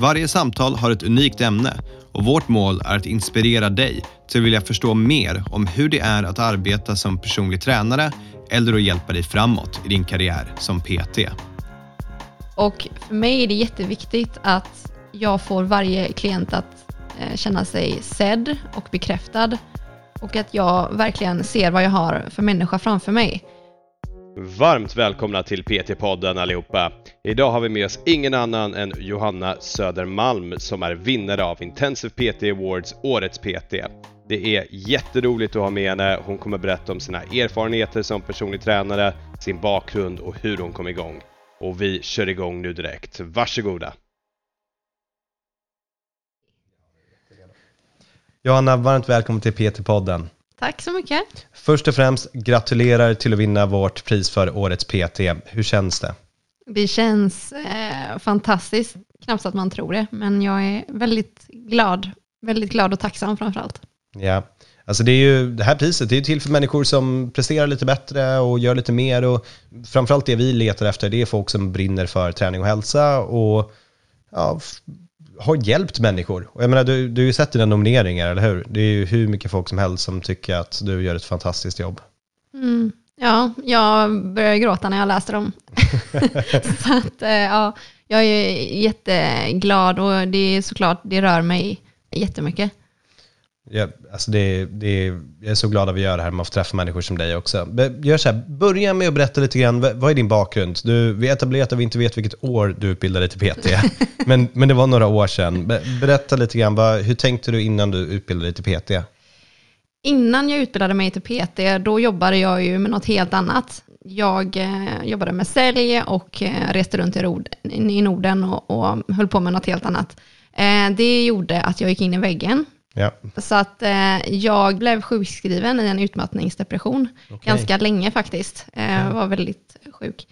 Varje samtal har ett unikt ämne och vårt mål är att inspirera dig till att vilja förstå mer om hur det är att arbeta som personlig tränare eller att hjälpa dig framåt i din karriär som PT. Och för mig är det jätteviktigt att jag får varje klient att eh, känna sig sedd och bekräftad och att jag verkligen ser vad jag har för människa framför mig. Varmt välkomna till PT-podden allihopa! Idag har vi med oss ingen annan än Johanna Södermalm som är vinnare av Intensive PT Awards Årets PT. Det är jätteroligt att ha med henne. Hon kommer berätta om sina erfarenheter som personlig tränare, sin bakgrund och hur hon kom igång. Och vi kör igång nu direkt. Varsågoda! Johanna, varmt välkommen till PT-podden. Tack så mycket. Först och främst, gratulerar till att vinna vårt pris för Årets PT. Hur känns det? Det känns eh, fantastiskt, knappt att man tror det, men jag är väldigt glad, väldigt glad och tacksam framför allt. Ja, alltså det, är ju, det här priset det är till för människor som presterar lite bättre och gör lite mer och framförallt det vi letar efter det är folk som brinner för träning och hälsa och ja, har hjälpt människor. Och jag menar, du, du har ju sett dina nomineringar, eller hur? Det är ju hur mycket folk som helst som tycker att du gör ett fantastiskt jobb. Mm. Ja, jag började gråta när jag läste dem. så att, eh, ja, jag är jätteglad och det är såklart, det rör mig jättemycket. Ja, alltså det, det, jag är så glad att vi gör det här, man får träffa människor som dig också. Gör så här, börja med att berätta lite grann, vad är din bakgrund? Du, vi etablerat att vi inte vet vilket år du utbildade dig till PT, men, men det var några år sedan. Berätta lite grann, vad, hur tänkte du innan du utbildade dig till PT? Innan jag utbildade mig till PT, då jobbade jag ju med något helt annat. Jag eh, jobbade med sälj och eh, reste runt i, rod, i Norden och, och höll på med något helt annat. Eh, det gjorde att jag gick in i väggen Ja. Så att eh, jag blev sjukskriven i en utmattningsdepression okay. ganska länge faktiskt. Eh, var väldigt sjuk.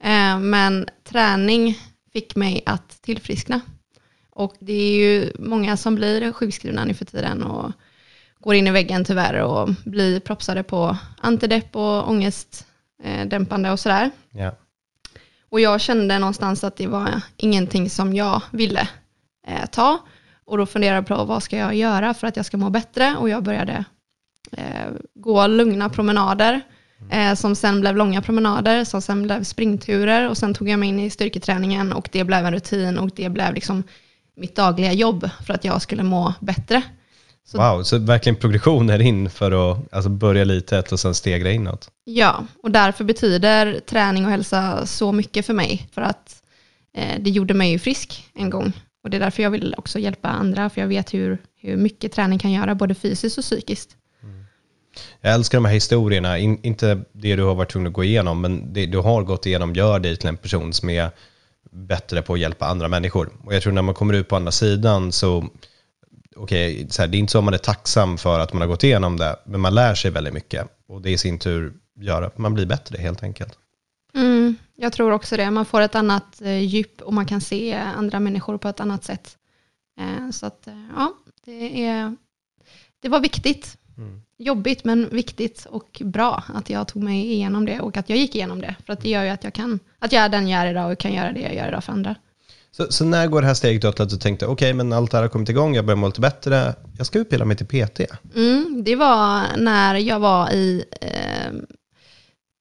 Eh, men träning fick mig att tillfriskna. Och det är ju många som blir sjukskrivna nu för tiden och går in i väggen tyvärr och blir propsade på antidepp och ångestdämpande och sådär. Ja. Och jag kände någonstans att det var ingenting som jag ville eh, ta. Och då funderade jag på vad ska jag göra för att jag ska må bättre. Och jag började eh, gå lugna promenader. Eh, som sen blev långa promenader, som sen blev springturer. Och sen tog jag mig in i styrketräningen och det blev en rutin. Och det blev liksom mitt dagliga jobb för att jag skulle må bättre. Så, wow, så verkligen progressioner in för att alltså börja litet och sen stegra inåt. Ja, och därför betyder träning och hälsa så mycket för mig. För att eh, det gjorde mig frisk en gång. Och det är därför jag vill också hjälpa andra, för jag vet hur, hur mycket träning kan göra, både fysiskt och psykiskt. Mm. Jag älskar de här historierna, In, inte det du har varit tvungen att gå igenom, men det du har gått igenom gör dig till en person som är bättre på att hjälpa andra människor. Och jag tror när man kommer ut på andra sidan så, okej, okay, det är inte så att man är tacksam för att man har gått igenom det, men man lär sig väldigt mycket. Och det i sin tur gör att man blir bättre helt enkelt. Mm, jag tror också det. Man får ett annat eh, djup och man kan se andra människor på ett annat sätt. Eh, så att, eh, ja, det, är, det var viktigt. Mm. Jobbigt men viktigt och bra att jag tog mig igenom det och att jag gick igenom det. För att det gör ju att jag, kan, att jag är den jag är idag och kan göra det jag gör idag för andra. Så, så när går det här steget åt att du tänkte, okej okay, men allt det här har kommit igång, jag börjar må lite bättre, jag ska utbilda mig till PT? Mm, det var när jag var i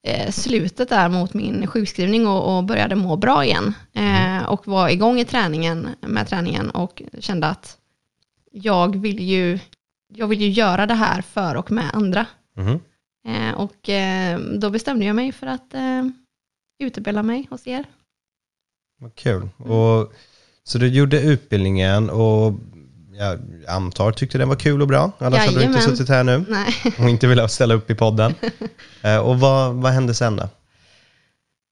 eh, slutet där mot min sjukskrivning och, och började må bra igen. Eh, mm. och var igång i träningen, med träningen och kände att jag vill ju, jag vill ju göra det här för och med andra. Mm. Eh, och eh, då bestämde jag mig för att eh, utbilda mig hos er. Vad kul. Och, så du gjorde utbildningen och jag antar tyckte den var kul och bra. Annars Jajamän. hade du inte suttit här nu Nej. och inte velat ställa upp i podden. Eh, och vad, vad hände sen då?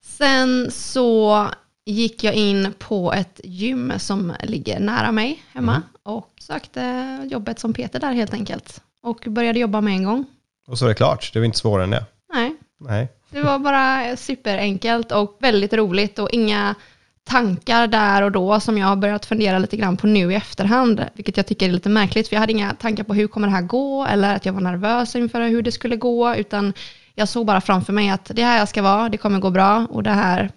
Sen så gick jag in på ett gym som ligger nära mig hemma mm. och sökte jobbet som Peter där helt enkelt. Och började jobba med en gång. Och så är det klart, det var inte svårare än det. Nej, Nej. det var bara superenkelt och väldigt roligt och inga tankar där och då som jag har börjat fundera lite grann på nu i efterhand, vilket jag tycker är lite märkligt, för jag hade inga tankar på hur kommer det här gå, eller att jag var nervös inför hur det skulle gå, utan jag såg bara framför mig att det är här jag ska vara, det kommer gå bra och det här,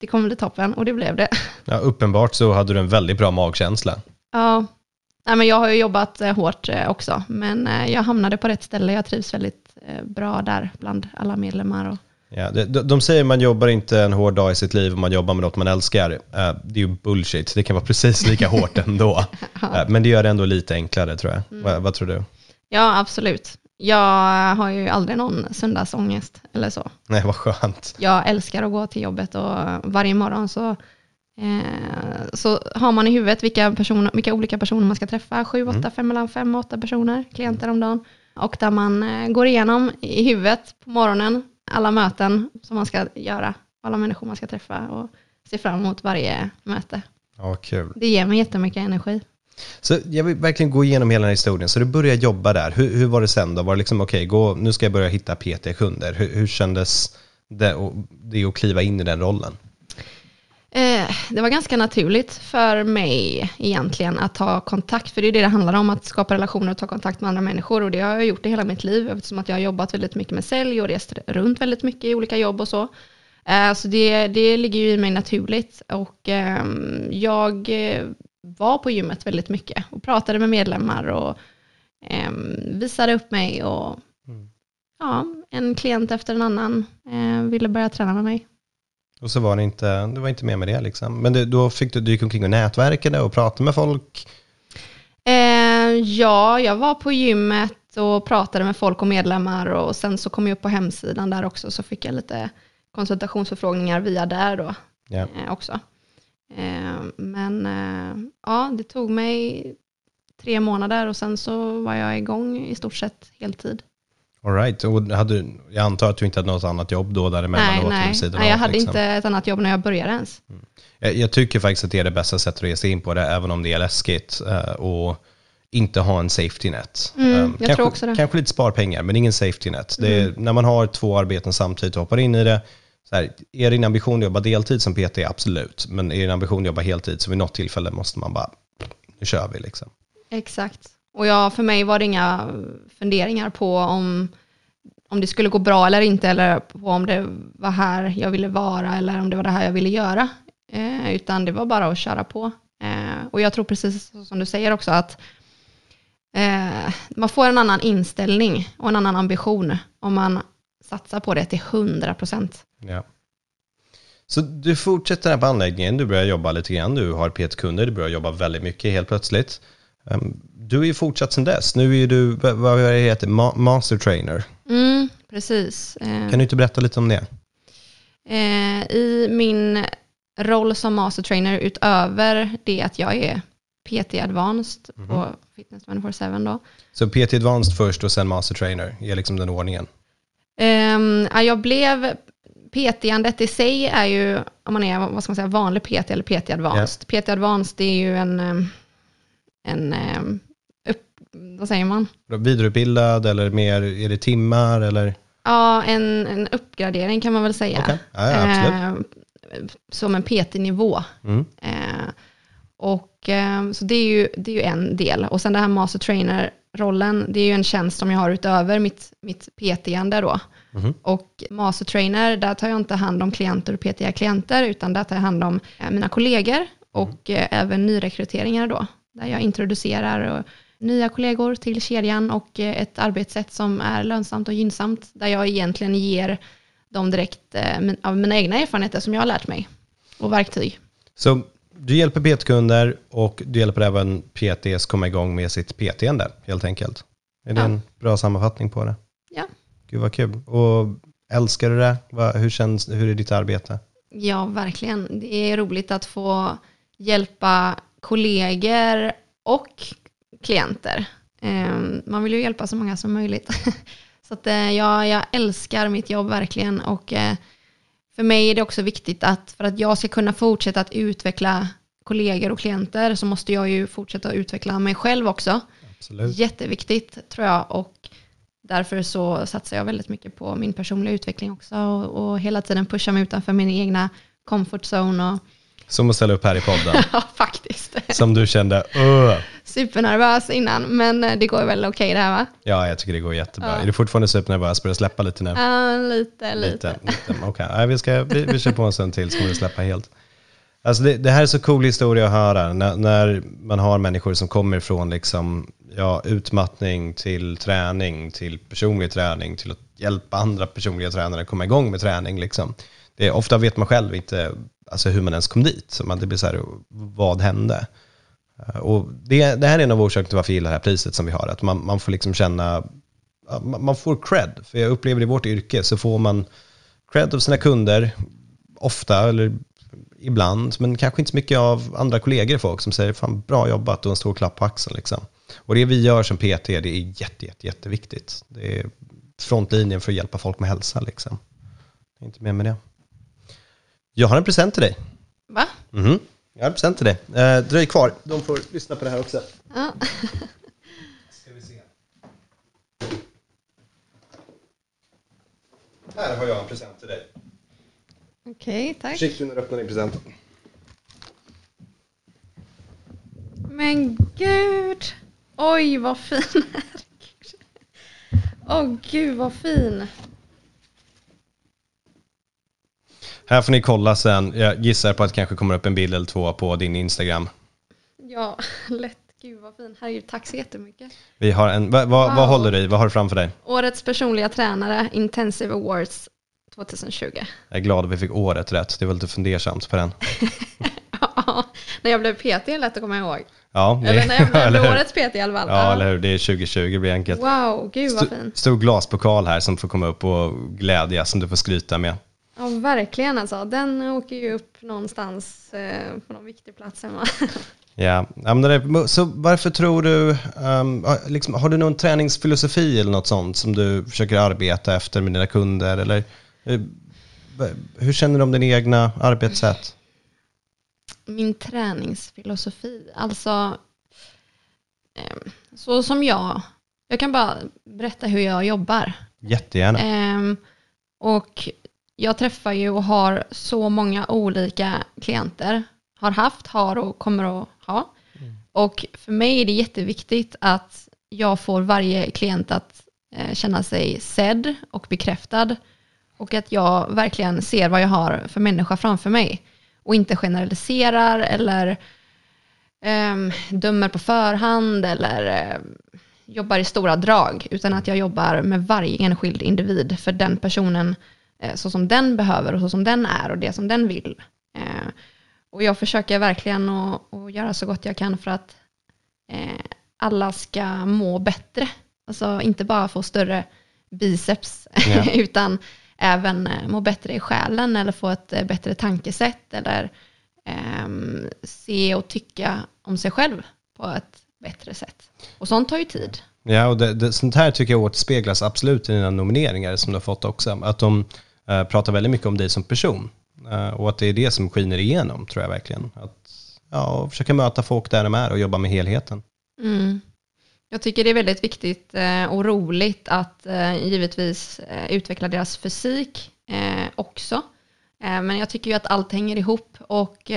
det kommer bli toppen och det blev det. Ja, uppenbart så hade du en väldigt bra magkänsla. Ja, Nej, men jag har ju jobbat eh, hårt eh, också, men eh, jag hamnade på rätt ställe, jag trivs väldigt bra där bland alla medlemmar. Och, Ja, de, de säger man jobbar inte en hård dag i sitt liv om man jobbar med något man älskar. Eh, det är ju bullshit, det kan vara precis lika hårt ändå. Eh, men det gör det ändå lite enklare tror jag. Vad, vad tror du? ja, absolut. Jag har ju aldrig någon söndagsångest eller så. Nej, vad skönt. jag älskar att gå till jobbet och varje morgon så, eh, så har man i huvudet vilka, personer, vilka olika personer man ska träffa. Sju, åtta, fem, mellan fem och åtta personer, klienter om dagen. Och där man eh, går igenom i huvudet på morgonen alla möten som man ska göra, alla människor man ska träffa och se fram emot varje möte. Ja, kul. Det ger mig jättemycket energi. Så jag vill verkligen gå igenom hela den här historien. Så du började jobba där. Hur, hur var det sen då? Var det liksom, okej, gå, nu ska jag börja hitta PT-kunder. Hur, hur kändes det, och, det att kliva in i den rollen? Eh, det var ganska naturligt för mig egentligen att ta kontakt, för det är det det handlar om, att skapa relationer och ta kontakt med andra människor. Och det har jag gjort i hela mitt liv, eftersom att jag har jobbat väldigt mycket med sälj och rest runt väldigt mycket i olika jobb och så. Eh, så det, det ligger ju i mig naturligt. Och ehm, jag eh, var på gymmet väldigt mycket och pratade med medlemmar och ehm, visade upp mig. Och ja, en klient efter en annan ville börja träna med mig. Och så var det inte, det var inte mer med det liksom. Men det, då fick du, du gick omkring och nätverkade och pratade med folk. Eh, ja, jag var på gymmet och pratade med folk och medlemmar och sen så kom jag upp på hemsidan där också så fick jag lite konsultationsförfrågningar via där då Ja. eh, också. Eh, men eh, ja, det tog mig tre månader och sen så var jag igång i stort sett heltid. All right. Och hade, du- jag antar att du inte hade något annat jobb då däremellan Nej, och nej. nej, jag av, hade liksom. inte ett annat jobb när jag började ens. Jag, jag tycker faktiskt att det är det bästa sättet att ge sig in på det, även om det är läskigt. eh, och inte ha en safety net. Mm, Eh, jag kanske, tror också det. kanske lite sparpengar, men ingen safety net. Det är, När man har två arbeten samtidigt och hoppar in i det, så här, är din ambition att jobba deltid som PT? Absolut. Men är din ambition att jobba heltid, så vid något tillfälle måste man bara, nu kör vi liksom. Exakt. Och jag, för mig var det inga funderingar på om, om det skulle gå bra eller inte, eller på om det var här jag ville vara, eller om det var det här jag ville göra. Eh, utan det var bara att köra på. Eh, och jag tror precis som du säger också att eh, man får en annan inställning och en annan ambition om man satsar på det till 100 procent. Ja. Så du fortsätter här på anläggningen, du börjar jobba lite grann, du har PT-kunder, du börjar jobba väldigt mycket helt plötsligt. Ehm, Du är ju fortsatt sedan dess, nu är du, vad det heter, ma- master trainer. Mm, precis. Eh, Kan du inte berätta lite om det? Eh, I min roll som master trainer utöver det att jag är PT Advanced på Fitness 24-7 då. Så PT Advanced först och sen master trainer, är liksom den ordningen. Ehm, ja, jag blev PT-andet i sig är ju, om man är vad ska man säga, vanlig PT eller PT Advanced. PT Advanced är ju en, ehm, en ehm, upp, vad säger man? Vidareutbildad eller mer, är det timmar eller? Ja, en, en uppgradering kan man väl säga. Okej, ja, ja, absolut. Ehm, som en PT-nivå. Mm. Eh, och, eh, så det är, ju, det är ju en del. Och sen det här master trainer-rollen, det är ju en tjänst som jag har utöver mitt, mitt PT-ande då. Mhm. Och master trainer, där tar jag inte hand om klienter och PT-klienter, utan där tar jag hand om eh, mina kollegor och eh, även nyrekryteringar då. Där jag introducerar eh, nya kollegor till kedjan och eh, ett arbetssätt som är lönsamt och gynnsamt, där jag egentligen ger dem direkt eh, av mina egna erfarenheter som jag har lärt mig och verktyg. Så du hjälper PT-kunder och du hjälper även PTs komma igång med sitt PT-ande helt enkelt. Är det Ja. en bra sammanfattning på det? Ja. Gud vad kul. Och älskar du det? Hur, känns, hur är ditt arbete? Ja, verkligen. Det är roligt att få hjälpa kollegor och klienter. Eh, Man vill ju hjälpa så många som möjligt. Så att eh, jag, jag älskar mitt jobb verkligen och eh, för mig är det också viktigt att för att jag ska kunna fortsätta att utveckla kollegor och klienter så måste jag ju fortsätta att utveckla mig själv också. Absolut. Jätteviktigt tror jag och därför så satsar jag väldigt mycket på min personliga utveckling också och, och hela tiden pusha mig utanför min egna comfort zone. Och, Som att ställa upp här i podden. ja, faktiskt. Som du kände, Åh! Supernervös innan, men eh, det går väl okej det här va? Ja, jag tycker det går jättebra. Ja. Är du fortfarande supernervös? Börjar släppa lite nu? Ja, lite, lite. Lite. lite. Okej, Nej, vi, ska, vi, vi kör på en stund till så kommer det släppa helt. Alltså det, det här är så cool historia att höra. När, när man har människor som kommer från liksom, ja, utmattning till träning, till personlig träning, till att hjälpa andra personliga tränare att komma igång med träning. Liksom. Det, ofta vet man själv inte alltså, hur man ens kom dit. Så man, det blir så här, vad hände? Eh, och det, det här är en av orsakerna till varför jag gillar det här priset som vi har. Att man, man får liksom känna, man man får cred. För jag upplever i vårt yrke så får man cred av sina kunder, ofta eller ibland, men kanske inte så mycket av andra kollegor folk som säger fan bra jobbat och en stor klapp på axeln. Liksom. Och det vi gör som PT, det är jätte, jätte, jätteviktigt. Det är frontlinjen för att hjälpa folk med hälsa. Liksom. Jag är inte mer med det. Jag har en present till dig. Va? Mhm. Jag har en present till dig. Eh, dröj kvar, de får lyssna på det här också. Ja. Ska vi se. Här har jag en present till dig. Okej, tack. Försiktig när du öppnar din present. Men gud! Oj, vad fin. Åh gud, vad fin. Här får ni kolla sen. Jag gissar på att det kanske kommer upp en bild eller två på din Instagram. Ja, lätt. Gud, vad fin. Herregud, tack så jättemycket. Vi har en, vad, vad, vad Wow. håller du i? Vad har du framför dig? Årets personliga tränare, Intensive Awards 2020. Jag är glad att vi fick året rätt. Det var lite fundersamt på den. Ja, när jag blev PT är lätt att komma ihåg. Ja, det- Eller när jag blev eller årets PT i alla fall. Ja, eller hur? Det är 2020, det blir enkelt. Wow, gud vad fin. Stor glaspokal här som får komma upp och glädjas som du får skryta med. Ja, verkligen alltså. Den åker ju upp någonstans eh, på någon viktig plats hemma. Ja, så varför tror du, um, har- liksom, har du någon träningsfilosofi eller något sånt som du försöker arbeta efter med dina kunder? Eller eh, hur känner du om dina egna arbetssätt? Min träningsfilosofi, alltså eh, så som jag, jag kan bara berätta hur jag jobbar. Jättegärna. Ehm, och jag träffar ju och har så många olika klienter. Har haft, har och kommer att ha. Och för mig är det jätteviktigt att jag får varje klient att eh, känna sig sedd och bekräftad. Och att jag verkligen ser vad jag har för människa framför mig. Och inte generaliserar eller ehm, dömer på förhand eller ehm, jobbar i stora drag, utan att jag jobbar med varje enskild individ för den personen eh, så som den behöver och så som den är och det som den vill. Eh, och jag försöker verkligen att, att göra så gott jag kan för att eh, alla ska må bättre. Alltså inte bara få större biceps, Ja. utan även eh, må bättre i själen eller få ett eh, bättre tankesätt eller ehm, se och tycka om sig själv på ett bättre sätt. Och sånt tar ju tid. Ja, och det, det, sånt här tycker jag återspeglas absolut i dina nomineringar som du har fått också. Att de eh, Eh, pratar väldigt mycket om dig som person. Eh, och att det är det som skiner igenom, tror jag verkligen. Att ja, försöka möta folk där de är och jobba med helheten. Mm. Jag tycker det är väldigt viktigt eh, och roligt att givetvis utveckla deras fysik också. Men jag tycker ju att allt hänger ihop och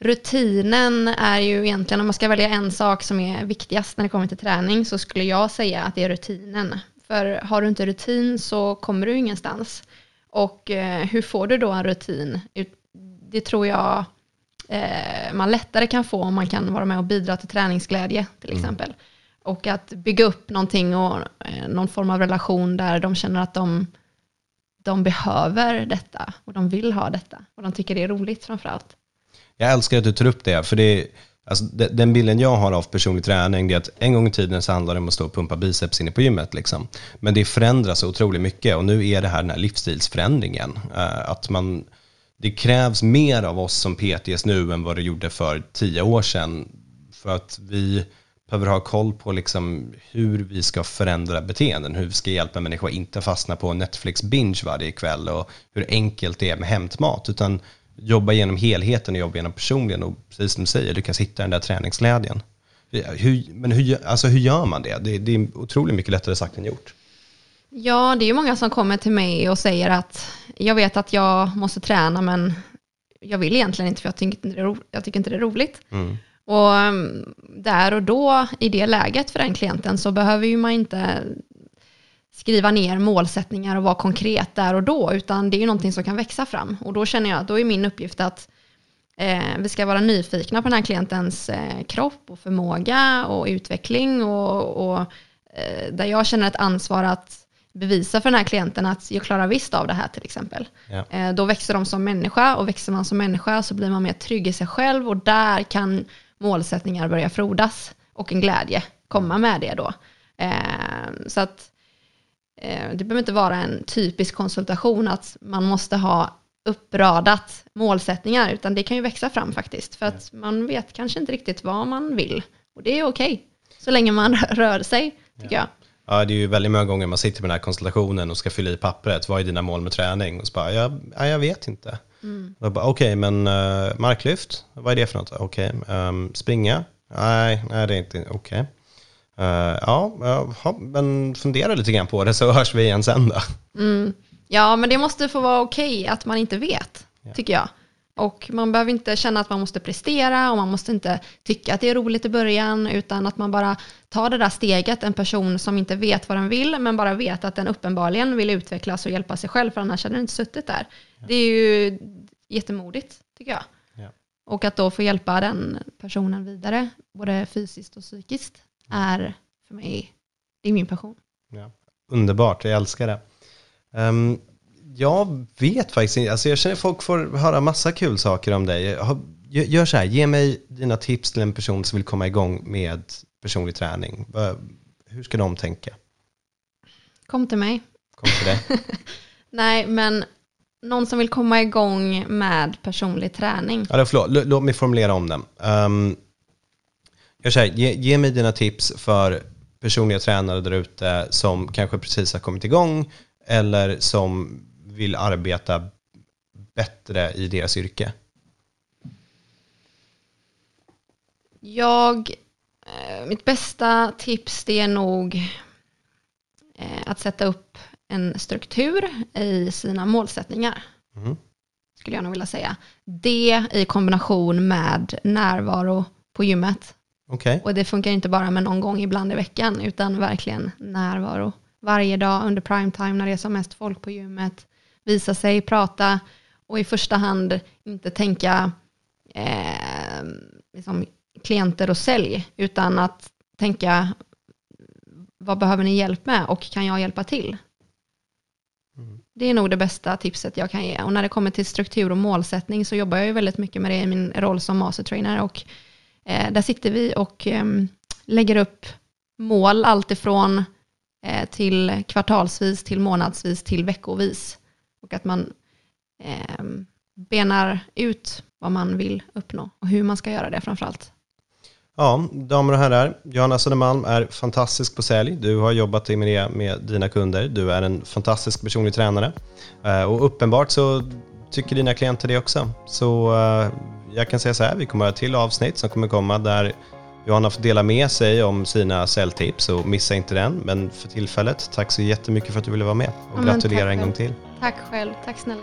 rutinen är ju egentligen, om man ska välja en sak som är viktigast när det kommer till träning så skulle jag säga att det är rutinen. För har du inte rutin så kommer du ingenstans. Och eh, hur får du då en rutin? Ut- Det tror jag eh, man lättare kan få om man kan vara med och bidra till träningsglädje till exempel. Och att bygga upp någonting och eh, någon form av relation där de känner att de, de behöver detta och de vill ha detta och de tycker det är roligt framför allt. Jag älskar att du tar upp det, för det alltså, den bilden jag har av personlig träning är att en gång i tiden så handlade det om att stå och pumpa biceps inne på gymmet. Liksom. Men det förändras så otroligt mycket och nu är det här den här livsstilsförändringen. Eh, att man, det krävs mer av oss som PTs nu än vad det gjorde för tio år sedan. För att vi behöver ha koll på liksom hur vi ska förändra beteenden, hur vi ska hjälpa människor att inte fastna på Netflix binge varje kväll och hur enkelt det är med hämtmat, utan jobba genom helheten och jobba genom personligen och precis som du säger, lyckas hitta den där träningsglädjen. Hur, men hur, alltså hur gör man det? det? Det är otroligt mycket lättare sagt än gjort. Ja, det är ju många som kommer till mig och säger att jag vet att jag måste träna men jag vill egentligen inte för jag tycker inte det är, ro, jag tycker inte det är roligt. Mm. Och mm, där och då, i det läget för den klienten, så behöver ju man inte skriva ner målsättningar och vara konkret där och då, utan det är ju någonting som kan växa fram. Och då känner jag att då är min uppgift att eh, vi ska vara nyfikna på den här klientens eh, kropp och förmåga och utveckling och, och eh, där jag känner ett ansvar att bevisa för den här klienten att jag klarar visst av det här till exempel. Ja. Eh, då växer de som människa och växer man som människa så blir man mer trygg i sig själv och där kan målsättningar börja frodas och en glädje komma med det då. Eh, så att det behöver inte vara en typisk konsultation att man måste ha uppradat målsättningar utan det kan ju växa fram faktiskt för att man vet kanske inte riktigt vad man vill och det är okej okay, så länge man rör sig tycker jag. Ja, det är ju väldigt många gånger man sitter med den här konstellationen och ska fylla i pappret. Vad är dina mål med träning? Och så bara, jag, ja, jag vet inte. Mm. Okej, okay, men uh, marklyft, vad är det för något? Okej, okay. um, springa? Nej, nej, det är inte okej. Okay. Uh, ja, uh, men fundera lite grann på det så hörs vi igen sen då. Mm. Ja, men det måste få vara okej att man inte vet, ja. tycker jag. Och man behöver inte känna att man måste prestera och man måste inte tycka att det är roligt i början utan att man bara tar det där steget, en person som inte vet vad den vill men bara vet att den uppenbarligen vill utvecklas och hjälpa sig själv för annars hade den inte suttit där. Ja. Det är ju jättemodigt tycker jag. Ja. Och att då få hjälpa den personen vidare, både fysiskt och psykiskt, är för mig, det är min passion. Ja. Underbart, jag älskar det. Um, jag vet faktiskt inte. Alltså jag känner folk får höra massa kul saker om dig. Gör så här, ge mig dina tips till en person som vill komma igång med personlig träning. Hur ska de tänka? Kom till mig. Kom till dig. Nej, men någon som vill komma igång med personlig träning. Ja, förlåt, låt mig formulera om den. Um, så här, ge, ge mig dina tips för personliga tränare där ute som kanske precis har kommit igång eller som vill arbeta bättre i deras yrke? Jag, eh, mitt bästa tips det är nog eh, att sätta upp en struktur i sina målsättningar. Mm. Skulle jag nog vilja säga. Det i kombination med närvaro på gymmet. Okay. Och det funkar inte bara med någon gång ibland i veckan, utan verkligen närvaro. Varje dag under primetime när det är som mest folk på gymmet visa sig, prata och i första hand inte tänka eh, liksom klienter och sälj, utan att tänka vad behöver ni hjälp med och kan jag hjälpa till? Mm. Det är nog det bästa tipset jag kan ge. Och när det kommer till struktur och målsättning så jobbar jag ju väldigt mycket med det i min roll som mastertrainer. Och eh, där sitter vi och eh, lägger upp mål alltifrån eh, till kvartalsvis, till månadsvis, till veckovis. Och att man eh, benar ut vad man vill uppnå och hur man ska göra det framförallt. Ja, damer och herrar, Johanna Södermalm är fantastisk på sälj. Du har jobbat med det med dina kunder. Du är en fantastisk personlig tränare. Eh, och uppenbart så tycker dina klienter det också. Så eh, jag kan säga så här, vi kommer att ha till avsnitt som kommer komma där Johanna får dela med sig om sina säljtips och missa inte den. Men för tillfället, tack så jättemycket för att du ville vara med och ja, gratulerar en gång till. Tack själv, tack snälla.